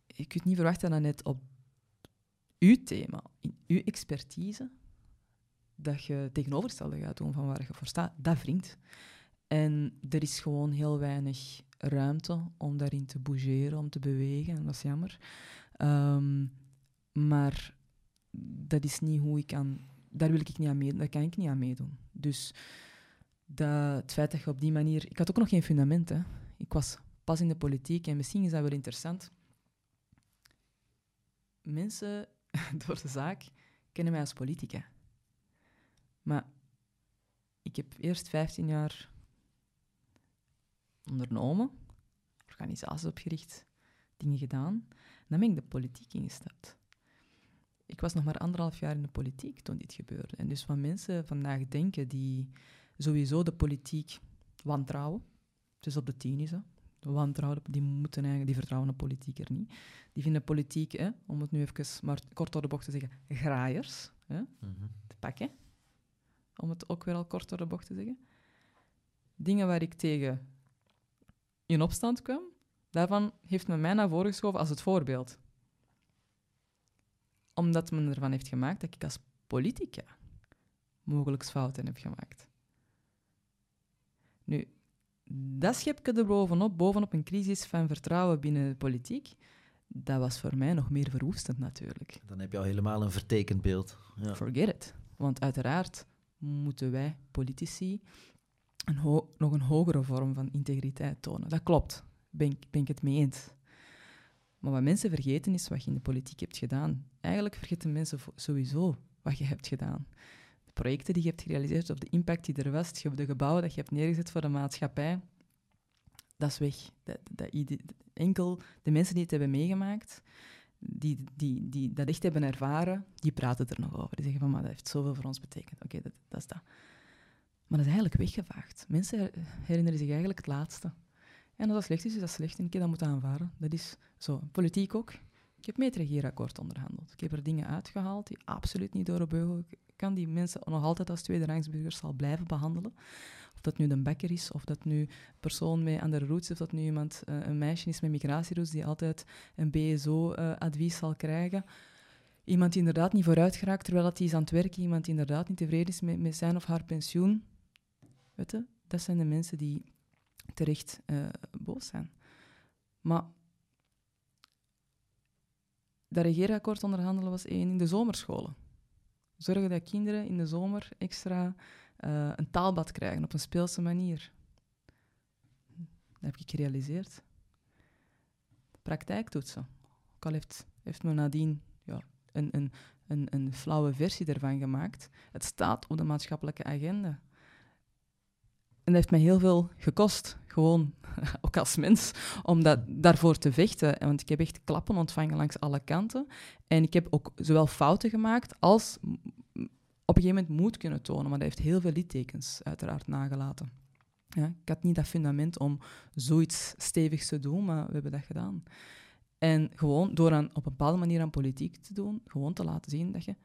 je kunt niet verwachten dat net op uw thema, in uw expertise, dat je tegenovergestelde gaat doen van waar je voor staat. Dat wringt. En er is gewoon heel weinig ruimte om daarin te bougeren, om te bewegen. En dat is jammer. Ehm, maar dat is niet hoe ik aan daar wil ik niet aan meedoen, daar kan ik niet aan meedoen. Dus dat, het feit dat je op die manier... Ik had ook nog geen fundament, hè. Ik was pas in de politiek en misschien is dat wel interessant. Mensen [laughs] door de zaak kennen mij als politica. Maar ik heb eerst 15 jaar ondernomen, organisaties opgericht, dingen gedaan. Dan ben ik de politiek ingestapt. Ik was nog maar anderhalf jaar in de politiek toen dit gebeurde. En dus wat mensen vandaag denken die sowieso de politiek wantrouwen, het is op de tien is, hè. Wantrouwen, die, moeten eigenlijk, die vertrouwen de politiek er niet. Die vinden politiek, hè, om het nu even maar kort door de bocht te zeggen, graaiers hè, Mhm. te pakken. Om het ook weer al kort door de bocht te zeggen. Dingen waar ik tegen in opstand kwam, daarvan heeft men mij naar voren geschoven als het voorbeeld. Omdat men ervan heeft gemaakt dat ik als politica mogelijk fouten heb gemaakt. Nu, dat schepje er bovenop, bovenop een crisis van vertrouwen binnen de politiek, dat was voor mij nog meer verwoestend natuurlijk. Dan heb je al helemaal een vertekend beeld. Ja. Forget it. Want uiteraard moeten wij, politici, een nog een hogere vorm van integriteit tonen. Dat klopt, ben, ik- ben ik het mee eens. Maar wat mensen vergeten is wat je in de politiek hebt gedaan. Eigenlijk vergeten mensen sowieso wat je hebt gedaan. De projecten die je hebt gerealiseerd, of de impact die er was, de gebouwen dat je hebt neergezet voor de maatschappij, dat is weg. Dat, enkel de mensen die het hebben meegemaakt, die, die, die dat echt hebben ervaren, die praten er nog over. Die zeggen van, maar dat heeft zoveel voor ons betekend. Oké, dat, dat is dat. Maar dat is eigenlijk weggevaagd. Mensen her- herinneren zich eigenlijk het laatste. En als dat slecht is, is dat slecht en ik heb dat moeten aanvaarden. Dat is zo. Politiek ook. Ik heb mee het onderhandeld. Ik heb er dingen uitgehaald die absoluut niet door de beugel kan, die mensen nog altijd als tweederangsburgers zal blijven behandelen. Of dat nu de bakker is, of dat nu een persoon met andere roots, of dat nu iemand, eh, een meisje is met migratieroots die altijd een BSO-advies zal krijgen. Iemand die inderdaad niet vooruit geraakt terwijl hij is aan het werken, iemand die inderdaad niet tevreden is met, met zijn of haar pensioen. Weet dat zijn de mensen die terecht eh, boos zijn. Maar dat regeerakkoord onderhandelen was één in de zomerscholen. Zorgen dat kinderen in de zomer extra eh, een taalbad krijgen op een speelse manier. Dat heb ik gerealiseerd. Praktijktoetsen. Ook al heeft, heeft men nadien ja, een, een, een, een flauwe versie ervan gemaakt. Het staat op de maatschappelijke agenda. En heeft mij heel veel gekost, gewoon [laughs] ook als mens, om dat, daarvoor te vechten. Want ik heb echt klappen ontvangen langs alle kanten. En ik heb ook zowel fouten gemaakt als op een gegeven moment moed kunnen tonen. Maar dat heeft heel veel littekens uiteraard nagelaten. Ja, ik had niet dat fundament om zoiets stevigs te doen, maar we hebben dat gedaan. En gewoon door aan, op een bepaalde manier aan politiek te doen, gewoon te laten zien dat je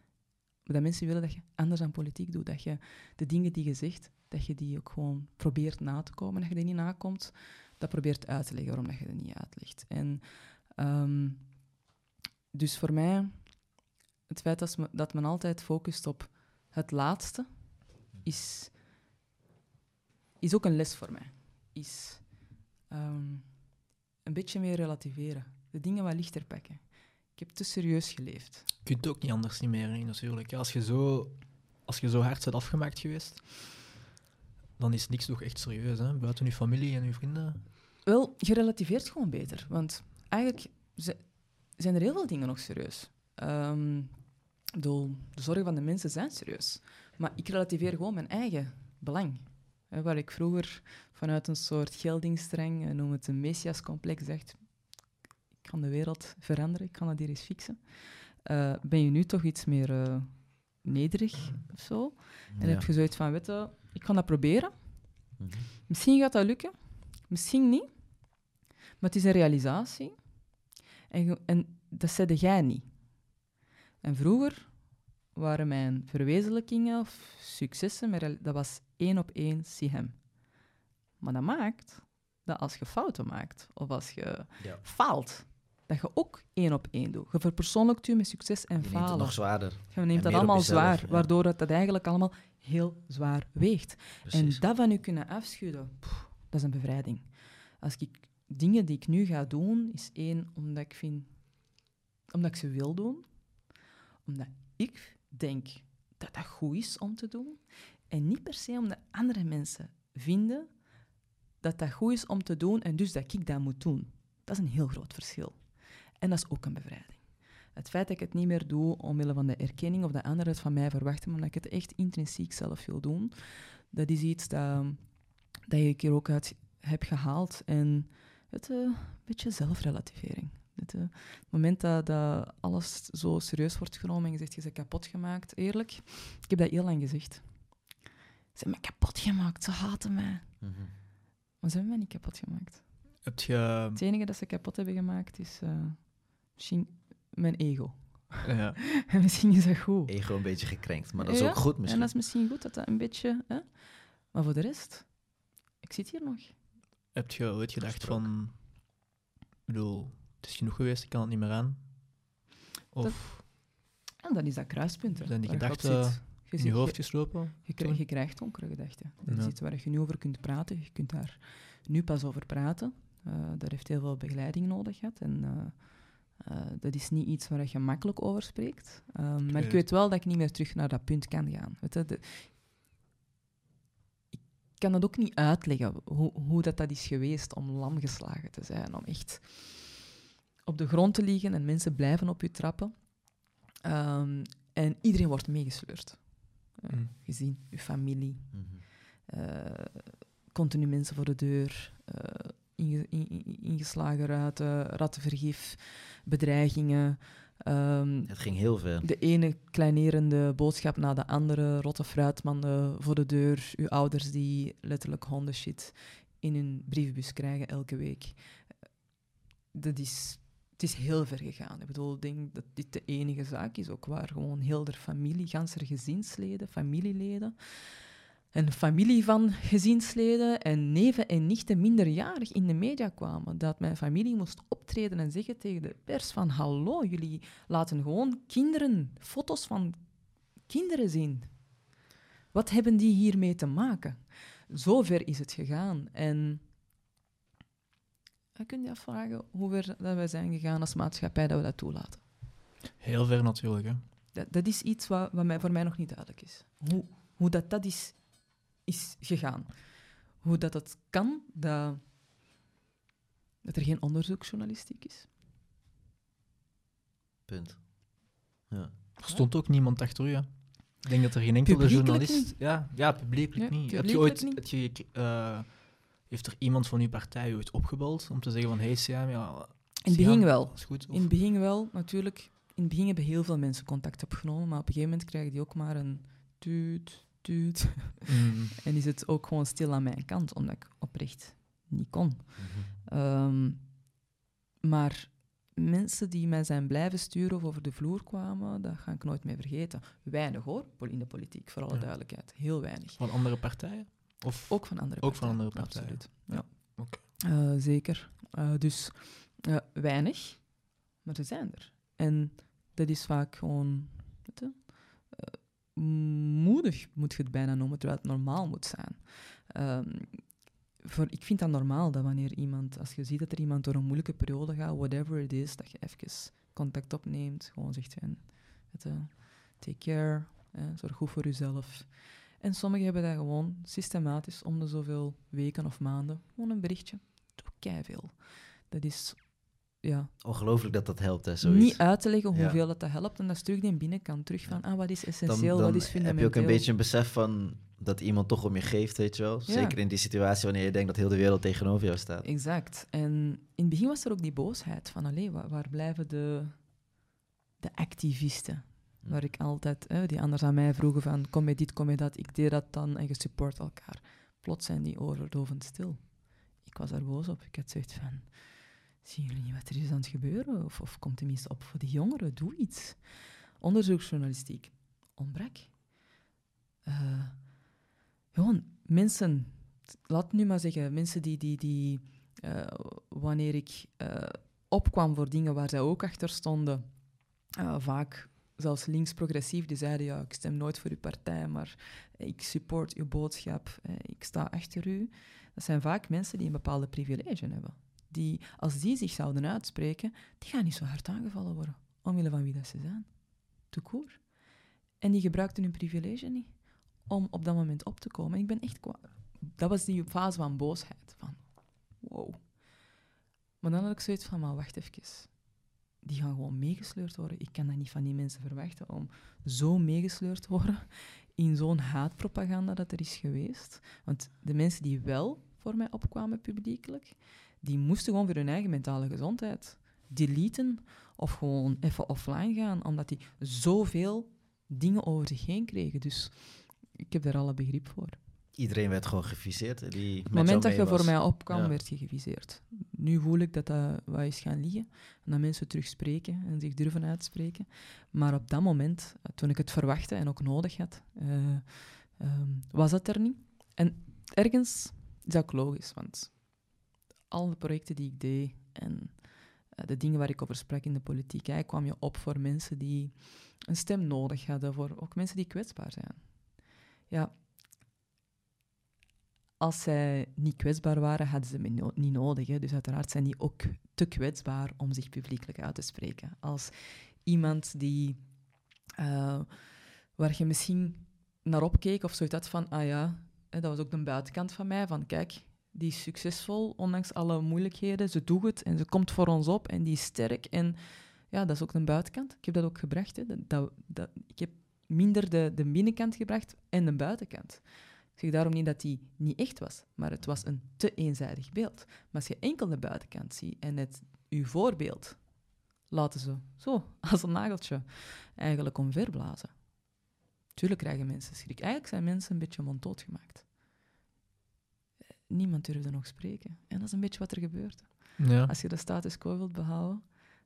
dat mensen willen dat je anders aan politiek doet. Dat je de dingen die je zegt, dat je die ook gewoon probeert na te komen. En als je die niet nakomt, dat probeert uit te leggen waarom dat je er niet uitlegt. En ehm, dus voor mij, het feit dat, dat men altijd focust op het laatste, is, is ook een les voor mij. Is ehm, een beetje meer relativeren. De dingen wat lichter pakken. Ik heb te serieus geleefd. Je kunt het ook niet anders niet meer, natuurlijk. Als je, zo, als je zo hard bent afgemaakt geweest, dan is niks nog echt serieus. Hè? Buiten je familie en je vrienden. Wel, je relativeert gewoon beter. Want eigenlijk zi- zijn er heel veel dingen nog serieus. Bedoel, de zorgen van de mensen zijn serieus. Maar ik relativeer gewoon mijn eigen belang. Waar ik vroeger vanuit een soort geldingsstreng, eh, noem het een messiascomplex, zegt ik kan de wereld veranderen, ik kan dat hier eens fixen. Eh, ben je nu toch iets meer eh, nederig of zo? En Ja. heb je zoiets van, weet je, ik kan dat proberen. Mhm. Misschien gaat dat lukken, misschien niet. Maar het is een realisatie. En, en dat zei jij niet. En vroeger waren mijn verwezenlijkingen of successen, maar dat was één op één zie hem. Maar dat maakt dat als je fouten maakt, of als je Ja. faalt, dat je ook één op één doet. Je verpersoonlijkt je met succes en Je neemt het falen. nog zwaarder. Je neemt dat allemaal jezelf, zwaar, ja. waardoor het dat eigenlijk allemaal heel zwaar weegt. Precies. En dat van u kunnen afschudden, dat is een bevrijding. Als ik dingen die ik nu ga doen, is één, omdat ik vind, omdat ik ze wil doen, omdat ik denk dat dat goed is om te doen. En niet per se omdat andere mensen vinden dat dat goed is om te doen en dus dat ik dat moet doen. Dat is een heel groot verschil. En dat is ook een bevrijding. Het feit dat ik het niet meer doe omwille van de erkenning of dat anderen het van mij verwachten, maar dat ik het echt intrinsiek zelf wil doen, dat is iets dat, dat ik er ook uit heb gehaald. En het een uh, beetje zelfrelativering. Het, uh, het moment dat, dat, alles zo serieus wordt genomen en je zegt je bent kapot gemaakt, eerlijk, ik heb dat heel lang gezegd. Ze hebben mij kapot gemaakt, ze haten mij. Mm -hmm. Maar ze hebben mij niet kapot gemaakt. Heb je... Het enige dat ze kapot hebben gemaakt is uh, misschien mijn ego. Ja. [laughs] en misschien is dat goed. Ego een beetje gekrenkt, maar dat is Ja, ook goed misschien. En dat is misschien goed dat dat een beetje... Hè? Maar voor de rest, ik zit hier nog. Heb je ooit gedacht van... Ik bedoel, het is genoeg geweest, ik kan het niet meer aan? Of En dan is dat kruispunt. hè, zijn die gedachten zit. Je, in je hoofd geslopen? je, krijgt- je krijgt donkere gedachten. Dat is iets waar je nu over kunt praten. Je kunt daar nu pas over praten. Eh dat heeft heel veel begeleiding nodig gehad. En eh, eh, dat is niet iets waar je makkelijk over spreekt. Ehm, maar ik weet wel dat ik niet meer terug naar dat punt kan gaan. Weet je, de- ik kan het ook niet uitleggen hoe, hoe dat, dat is geweest om lam geslagen te zijn. Om echt op de grond te liggen en mensen blijven op je trappen. Ehm, en iedereen wordt meegesleurd. Eh, Mm. Gezien, je familie, eh, continu mensen voor de deur, eh, inge- in- in- ingeslagen ruiten, rattenvergif, bedreigingen. ehm, Het ging heel ver. de ene kleinerende boodschap na de andere, rotte fruitmanden voor de deur, uw ouders die letterlijk hondenshit in hun brievenbus krijgen elke week. Dat is, het is heel ver gegaan. Ik bedoel, ik denk dat dit de enige zaak is, ook waar gewoon heel de familie, ganse gezinsleden, familieleden, en familie van gezinsleden en neven en nichten minderjarig in de media kwamen. Dat mijn familie moest optreden en zeggen tegen de pers van hallo, jullie laten gewoon kinderen, foto's van kinderen zien. Wat hebben die hiermee te maken? Zover is het gegaan. En je kunt je afvragen hoe ver dat wij zijn gegaan als maatschappij dat we dat toelaten. Heel ver natuurlijk, hè. Dat, dat is iets wat, wat mij, voor mij nog niet duidelijk is. Hoe, hoe dat, dat is, is gegaan. Hoe dat het kan dat, dat er geen onderzoeksjournalistiek is. Punt. Ja. Er stond ook niemand achter u, hè. Ik denk dat er geen enkele Publiekelijk journalist... niet. Ja, ja, publiekelijk Ja, niet. Heb je ooit... niet. Heb je, eh, heeft er iemand van uw partij ooit opgebeld om te zeggen van... Hey, Siam, ja... In het begin wel. Is goed? Of- In het begin wel, natuurlijk. In het begin hebben heel veel mensen contact opgenomen, maar op een gegeven moment krijgen die ook maar een tuut, Mm, [laughs] En is het ook gewoon stil aan mijn kant, omdat ik oprecht niet kon. Mhm. Ehm, maar mensen die mij zijn blijven sturen of over de vloer kwamen, dat ga ik nooit meer vergeten. Weinig hoor, in de politiek, voor alle Ja. duidelijkheid. Heel weinig. van andere partijen? Of... Ook van andere Ook van partijen. andere partijen. Absoluut. Ja. Oké. Eh, zeker. Eh, dus eh, weinig, maar ze zijn er. En dat is vaak gewoon moedig, moet je het bijna noemen, terwijl het normaal moet zijn. Ehm, voor, ik vind dat normaal dat wanneer iemand, als je ziet dat er iemand door een moeilijke periode gaat, whatever it is, dat je even contact opneemt, gewoon zegt weet je, take care, zorg goed voor jezelf. En sommigen hebben dat gewoon systematisch om de zoveel weken of maanden, gewoon een berichtje. Doe veel. Dat is ja, Ongelooflijk dat dat helpt, hè, zoiets. niet uit te leggen Ja. hoeveel dat, dat helpt. En dat is terug die binnenkant, terug van ah, wat is essentieel, dan wat is heb fundamenteel. je ook een beetje een besef van dat iemand toch om je geeft, weet je wel. Zeker in die situatie wanneer je denkt dat heel de wereld tegenover jou staat. Exact. En in het begin was er ook die boosheid van, allee, waar, waar blijven de, de activisten? Hm. Waar ik altijd, hè, die anders aan mij vroegen van, kom met dit, kom met dat, ik deed dat dan en je support elkaar. Plots zijn die overdovend stil. Ik was daar boos op. Ik had zoiets van, zien jullie niet wat er is aan het gebeuren? Of, komt tenminste op voor die jongeren, doe iets. Onderzoeksjournalistiek ontbrak. Eh, gewoon mensen, laat nu maar zeggen, mensen die, die, die eh, wanneer ik eh, opkwam voor dingen waar zij ook achter stonden, vaak zelfs links-progressief, die zeiden, ja, ik stem nooit voor uw partij, maar ik support uw boodschap, ik sta achter u. Dat zijn vaak mensen die een bepaalde privilege hebben. Die, als die zich zouden uitspreken, die gaan niet zo hard aangevallen worden, omwille van wie dat ze zijn. Tout court. En die gebruikten hun privilege niet om op dat moment op te komen. En ik ben echt kwaad. Dat was die fase van boosheid. Van, wow. Maar dan had ik zoiets van, maar wacht even. Die gaan gewoon meegesleurd worden. Ik kan dat niet van die mensen verwachten om zo meegesleurd te worden in zo'n haatpropaganda dat er is geweest. Want de mensen die wel voor mij opkwamen publiekelijk, die moesten gewoon voor hun eigen mentale gezondheid deleten of gewoon even offline gaan, omdat die zoveel dingen over zich heen kregen. Dus ik heb daar alle begrip voor. Iedereen werd gewoon geviseerd. Die Op het moment dat je voor mij opkwam, werd je geviseerd. Nu voel ik dat dat wat is gaan liggen. En dat mensen terug spreken en zich durven uitspreken. Maar op dat moment, toen ik het verwachtte en ook nodig had, uh, um, was dat er niet. En ergens is dat ook logisch, want al de projecten die ik deed en uh, de dingen waar ik over sprak in de politiek, hè, kwam je op voor mensen die een stem nodig hadden, voor ook mensen die kwetsbaar zijn. Ja, als zij niet kwetsbaar waren, hadden ze me niet nodig. Hè. Dus uiteraard zijn die ook te kwetsbaar om zich publiekelijk uit te spreken. Als iemand die, uh, waar je misschien naar opkeek of zoiets had van, ah ja, dat was ook de buitenkant van mij, van kijk, die is succesvol, ondanks alle moeilijkheden. Ze doet het en ze komt voor ons op en die is sterk. En ja, dat is ook de buitenkant. Ik heb dat ook gebracht. Hè. Dat, dat, ik heb minder de, de binnenkant gebracht en de buitenkant. Ik zeg daarom niet dat die niet echt was, maar het was een te eenzijdig beeld. Maar als je enkel de buitenkant ziet en het uw voorbeeld laten ze zo, als een nageltje, eigenlijk omverblazen. Tuurlijk krijgen mensen schrik. Eigenlijk zijn mensen een beetje monddood gemaakt. Niemand durfde nog spreken. En dat is een beetje wat er gebeurt. Ja. Als je de status quo wilt behouden,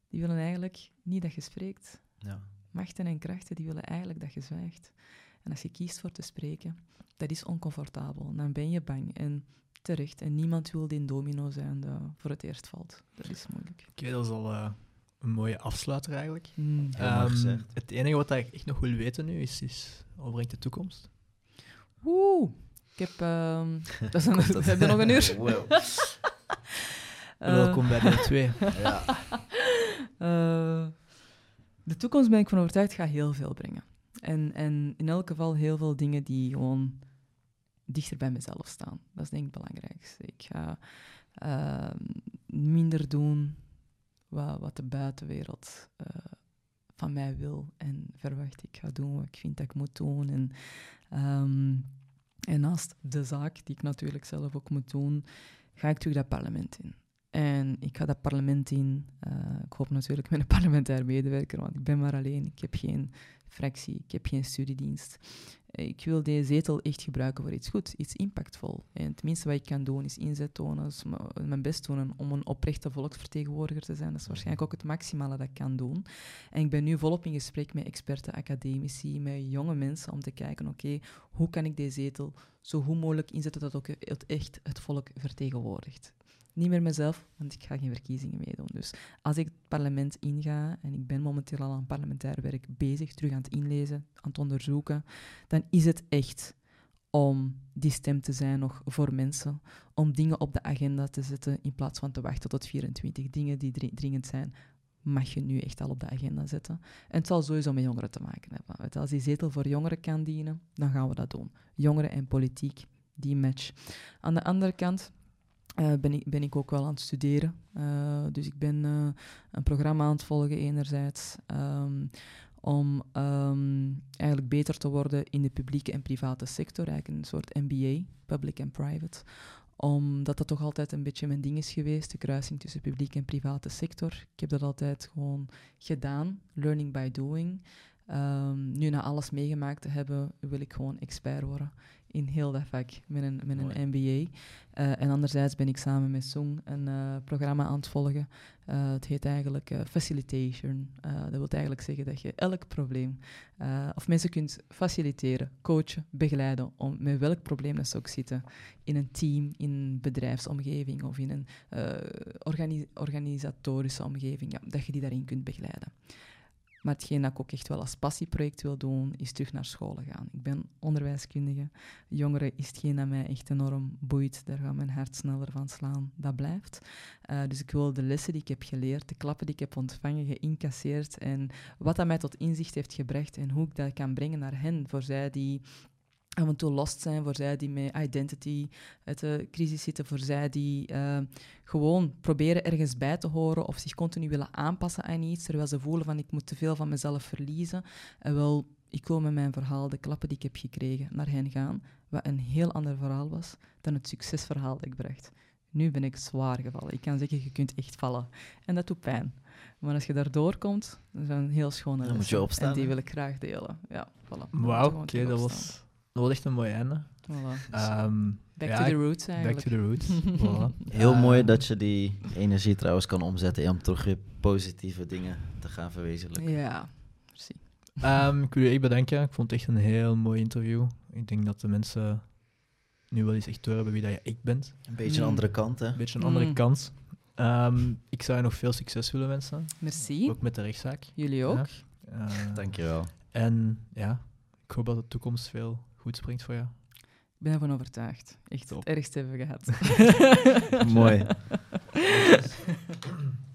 die willen eigenlijk niet dat je spreekt. Ja. Machten en krachten die willen eigenlijk dat je zwijgt. En als je kiest voor te spreken, dat is oncomfortabel. Dan ben je bang en terecht. En niemand wil die domino zijn dat voor het eerst valt. Dat is moeilijk. Oké, dat is al uh, een mooie afsluiter eigenlijk. Mm. Um, het enige wat ik echt nog wil weten nu is, is wat brengt de toekomst? Oeh, ik heb... Um, [laughs] dat is een, we hebben nog een uur. [laughs] Wow. Welkom bij de twee. [laughs] ja. Uh, de toekomst ben ik van overtuigd gaat heel veel brengen. En, en in elk geval heel veel dingen die gewoon dichter bij mezelf staan. Dat is denk ik het belangrijkste. Ik ga uh, minder doen wat, wat de buitenwereld uh, van mij wil en verwacht. Ik ga doen wat ik vind dat ik moet doen. En, um, en naast de zaak, die ik natuurlijk zelf ook moet doen, ga ik terug dat parlement in. En ik ga dat parlement in. Uh, ik hoop natuurlijk met een [laughs] parlementair medewerker, want ik ben maar alleen. Ik heb geen fractie, ik heb geen studiedienst. Ik wil deze zetel echt gebruiken voor iets goed, iets impactvol. En het minste wat ik kan doen is inzet tonen, mijn best doen om een oprechte volksvertegenwoordiger te zijn. Dat is waarschijnlijk ook het maximale dat ik kan doen. En ik ben nu volop in gesprek met experten, academici, met jonge mensen om te kijken, oké, hoe kan ik deze zetel zo goed mogelijk inzetten dat ook het echt het volk vertegenwoordigt niet meer mezelf, want ik ga geen verkiezingen meedoen. Dus als ik het parlement inga, en ik ben momenteel al aan parlementair werk bezig, terug aan het inlezen, aan het onderzoeken, dan is het echt om die stem te zijn nog voor mensen, om dingen op de agenda te zetten in plaats van te wachten tot 24 dingen die dringend zijn, mag je nu echt al op de agenda zetten. En het zal sowieso met jongeren te maken hebben. Als die zetel voor jongeren kan dienen, dan gaan we dat doen. Jongeren en politiek, die match. Aan de andere kant, uh, ben, ik, ben ik ook wel aan het studeren. Uh, dus ik ben uh, een programma aan het volgen enerzijds um, om um, eigenlijk beter te worden in de publieke en private sector, eigenlijk een soort MBA, public and private omdat dat toch altijd een beetje mijn ding is geweest, de kruising tussen publieke en private sector. Ik heb dat altijd gewoon gedaan, learning by doing. Um, nu na alles meegemaakt te hebben, wil ik gewoon expert worden in heel dat vak met een, met een MBA. Uh, eh, en anderzijds ben ik samen met Song een uh, programma aan het volgen. Uh, het heet eigenlijk Facilitation. dat wil eigenlijk zeggen dat je elk probleem of mensen kunt faciliteren, coachen, begeleiden om met welk probleem dat ze ook zitten in een team, in een bedrijfsomgeving of in een organi organisatorische omgeving, ja, dat je die daarin kunt begeleiden. Maar hetgeen dat ik ook echt wel als passieproject wil doen, is terug naar scholen gaan. Ik ben onderwijskundige. Jongeren is hetgeen dat mij echt enorm boeit. Daar gaat mijn hart sneller van slaan. Dat blijft. Uh, dus ik wil de lessen die ik heb geleerd, de klappen die ik heb ontvangen, geïncasseerd en wat dat mij tot inzicht heeft gebracht en hoe ik dat kan brengen naar hen, voor zij die af en toe lost zijn, voor zij die met identity uit de crisis zitten, voor zij die uh, gewoon proberen ergens bij te horen of zich continu willen aanpassen aan iets, terwijl ze voelen van ik moet te veel van mezelf verliezen. En wel, ik wil met mijn verhaal, de klappen die ik heb gekregen, naar hen gaan, wat een heel ander verhaal was dan het succesverhaal dat ik bracht. Nu ben ik zwaar gevallen. Ik kan zeggen, je kunt echt vallen. En dat doet pijn. Maar als je daardoor komt, dat is een heel schone lessen. Dan moet je opstaan. En die wil ik graag delen. Ja, voilà. Wauw, oké, dat was dat was echt een mooi einde. Voilà. Ehm, back to the roots eigenlijk. Back to the roots. [laughs] voilà. Heel mooi dat je die energie trouwens kan omzetten om toch weer positieve dingen te gaan verwezenlijken. Ja, precies. ehm, ik wil je echt bedanken. Ik vond het echt een heel mooi interview. Ik denk dat de mensen nu wel eens echt door hebben wie dat je echt bent. Een beetje een Mm. andere kant, hè? Een beetje een andere Mm. kant. Ehm, ik zou je nog veel succes willen wensen. Merci. Ook met de rechtszaak. Jullie ook. Ja. Eh, Dankjewel. En ja, ik hoop dat de toekomst veel goed springt voor jou. Ik ben ervan overtuigd. Echt Top. het ergste hebben we gehad. [laughs] [laughs] Mooi. [laughs]